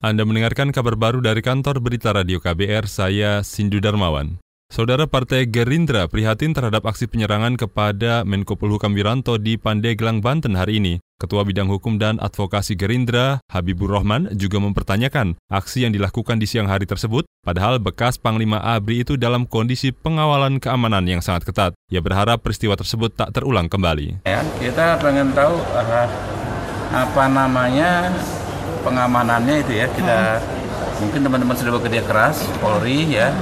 Anda mendengarkan kabar baru dari kantor berita radio KBR, saya Sindu Darmawan. Saudara Partai Gerindra prihatin terhadap aksi penyerangan kepada Menko Polhukam Wiranto di Pandeglang, Banten hari ini. Ketua Bidang Hukum dan Advokasi Gerindra, Habibur Rahman, juga mempertanyakan aksi yang dilakukan di siang hari tersebut, padahal bekas Panglima ABRI itu dalam kondisi pengawalan keamanan yang sangat ketat. Ia berharap peristiwa tersebut tak terulang kembali. Ya, kita pengen tahu uh, apa namanya pengamanannya itu ya kita hmm. mungkin teman-teman sudah bekerja keras Polri ya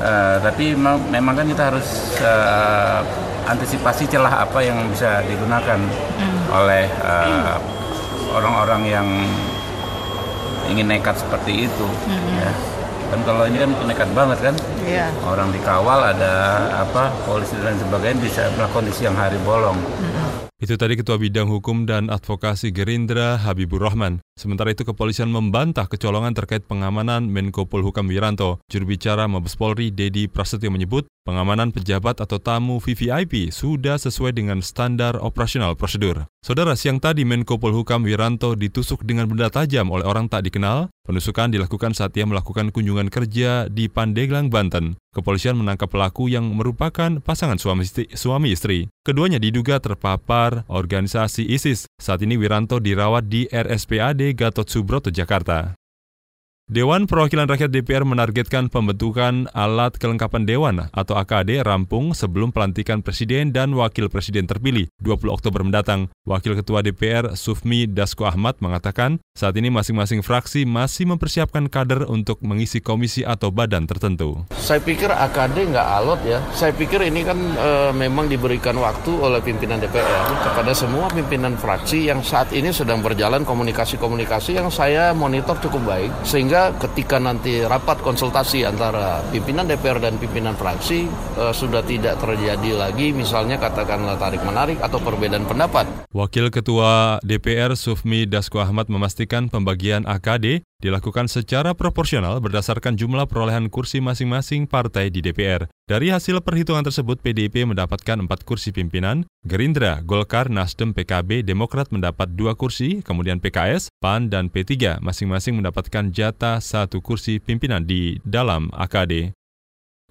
uh, tapi memang, memang kan kita harus uh, antisipasi celah apa yang bisa digunakan hmm. oleh uh, orang-orang uh, yang ingin nekat seperti itu hmm. ya kan kalau ini kan nekat banget kan yeah. orang dikawal ada apa polisi dan sebagainya bisa melakukan di siang hari bolong hmm. Itu tadi Ketua Bidang Hukum dan Advokasi Gerindra Habibur Rahman. Sementara itu kepolisian membantah kecolongan terkait pengamanan Menko Polhukam Wiranto. Juru bicara Mabes Polri Dedi Prasetyo menyebut pengamanan pejabat atau tamu VVIP sudah sesuai dengan standar operasional prosedur. Saudara, siang tadi Menko Polhukam Wiranto ditusuk dengan benda tajam oleh orang tak dikenal. Penusukan dilakukan saat ia melakukan kunjungan kerja di Pandeglang, Banten. Kepolisian menangkap pelaku yang merupakan pasangan suami istri. Suami istri. Keduanya diduga terpapar organisasi ISIS. Saat ini Wiranto dirawat di RSPAD Gatot Subroto, Jakarta. Dewan Perwakilan Rakyat DPR menargetkan pembentukan alat kelengkapan Dewan atau AKD rampung sebelum pelantikan Presiden dan Wakil Presiden terpilih 20 Oktober mendatang. Wakil Ketua DPR Sufmi Dasko Ahmad mengatakan saat ini masing-masing fraksi masih mempersiapkan kader untuk mengisi komisi atau badan tertentu. Saya pikir AKD nggak alot ya. Saya pikir ini kan e, memang diberikan waktu oleh pimpinan DPR kepada semua pimpinan fraksi yang saat ini sedang berjalan komunikasi-komunikasi yang saya monitor cukup baik sehingga sehingga ketika nanti rapat konsultasi antara pimpinan DPR dan pimpinan fraksi uh, sudah tidak terjadi lagi misalnya katakanlah tarik menarik atau perbedaan pendapat. Wakil Ketua DPR Sufmi Dasko Ahmad memastikan pembagian AKD dilakukan secara proporsional berdasarkan jumlah perolehan kursi masing-masing partai di DPR. Dari hasil perhitungan tersebut, PDIP mendapatkan 4 kursi pimpinan, Gerindra, Golkar, Nasdem, PKB, Demokrat mendapat 2 kursi, kemudian PKS, PAN, dan P3 masing-masing mendapatkan jatah satu kursi pimpinan di dalam AKD.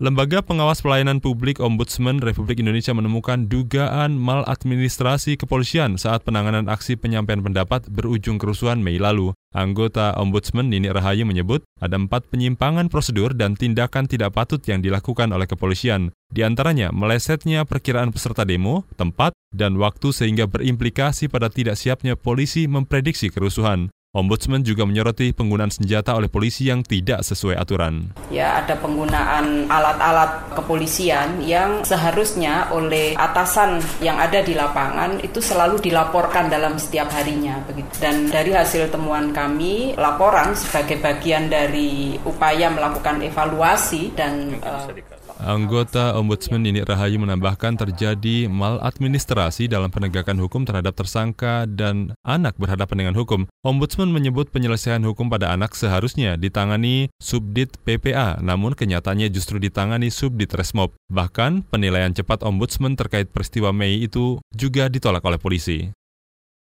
Lembaga Pengawas Pelayanan Publik Ombudsman Republik Indonesia menemukan dugaan maladministrasi kepolisian saat penanganan aksi penyampaian pendapat berujung kerusuhan Mei lalu. Anggota Ombudsman Nini Rahayu menyebut ada empat penyimpangan prosedur dan tindakan tidak patut yang dilakukan oleh kepolisian. Di antaranya melesetnya perkiraan peserta demo, tempat, dan waktu sehingga berimplikasi pada tidak siapnya polisi memprediksi kerusuhan. Ombudsman juga menyoroti penggunaan senjata oleh polisi yang tidak sesuai aturan. Ya, ada penggunaan alat-alat kepolisian yang seharusnya oleh atasan yang ada di lapangan itu selalu dilaporkan dalam setiap harinya begitu. Dan dari hasil temuan kami, laporan sebagai bagian dari upaya melakukan evaluasi dan uh, Anggota Ombudsman Nini Rahayu menambahkan terjadi maladministrasi dalam penegakan hukum terhadap tersangka dan anak berhadapan dengan hukum. Ombudsman menyebut penyelesaian hukum pada anak seharusnya ditangani Subdit PPA, namun kenyataannya justru ditangani Subdit Resmob. Bahkan, penilaian cepat Ombudsman terkait peristiwa Mei itu juga ditolak oleh polisi.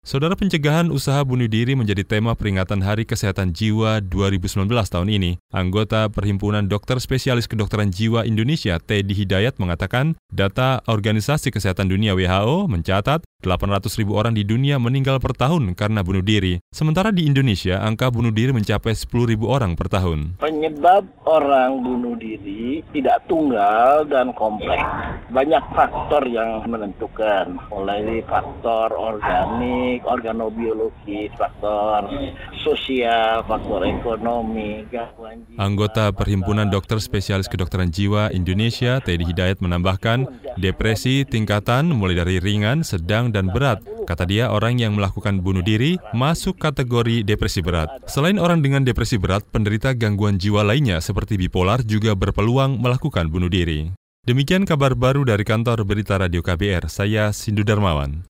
Saudara pencegahan usaha bunuh diri menjadi tema peringatan Hari Kesehatan Jiwa 2019 tahun ini. Anggota Perhimpunan Dokter Spesialis Kedokteran Jiwa Indonesia, Teddy Hidayat, mengatakan data Organisasi Kesehatan Dunia WHO mencatat 800 ribu orang di dunia meninggal per tahun karena bunuh diri. Sementara di Indonesia, angka bunuh diri mencapai 10 ribu orang per tahun. Penyebab orang bunuh diri tidak tunggal dan kompleks. Banyak faktor yang menentukan, mulai faktor organik, organobiologis, faktor sosial, faktor ekonomi. Anggota Perhimpunan Dokter Spesialis Kedokteran Jiwa Indonesia, Teddy Hidayat menambahkan, depresi tingkatan mulai dari ringan, sedang, dan berat. Kata dia, orang yang melakukan bunuh diri masuk kategori depresi berat. Selain orang dengan depresi berat, penderita gangguan jiwa lainnya seperti bipolar juga berpeluang melakukan bunuh diri. Demikian kabar baru dari kantor Berita Radio KBR, saya Sindu Darmawan.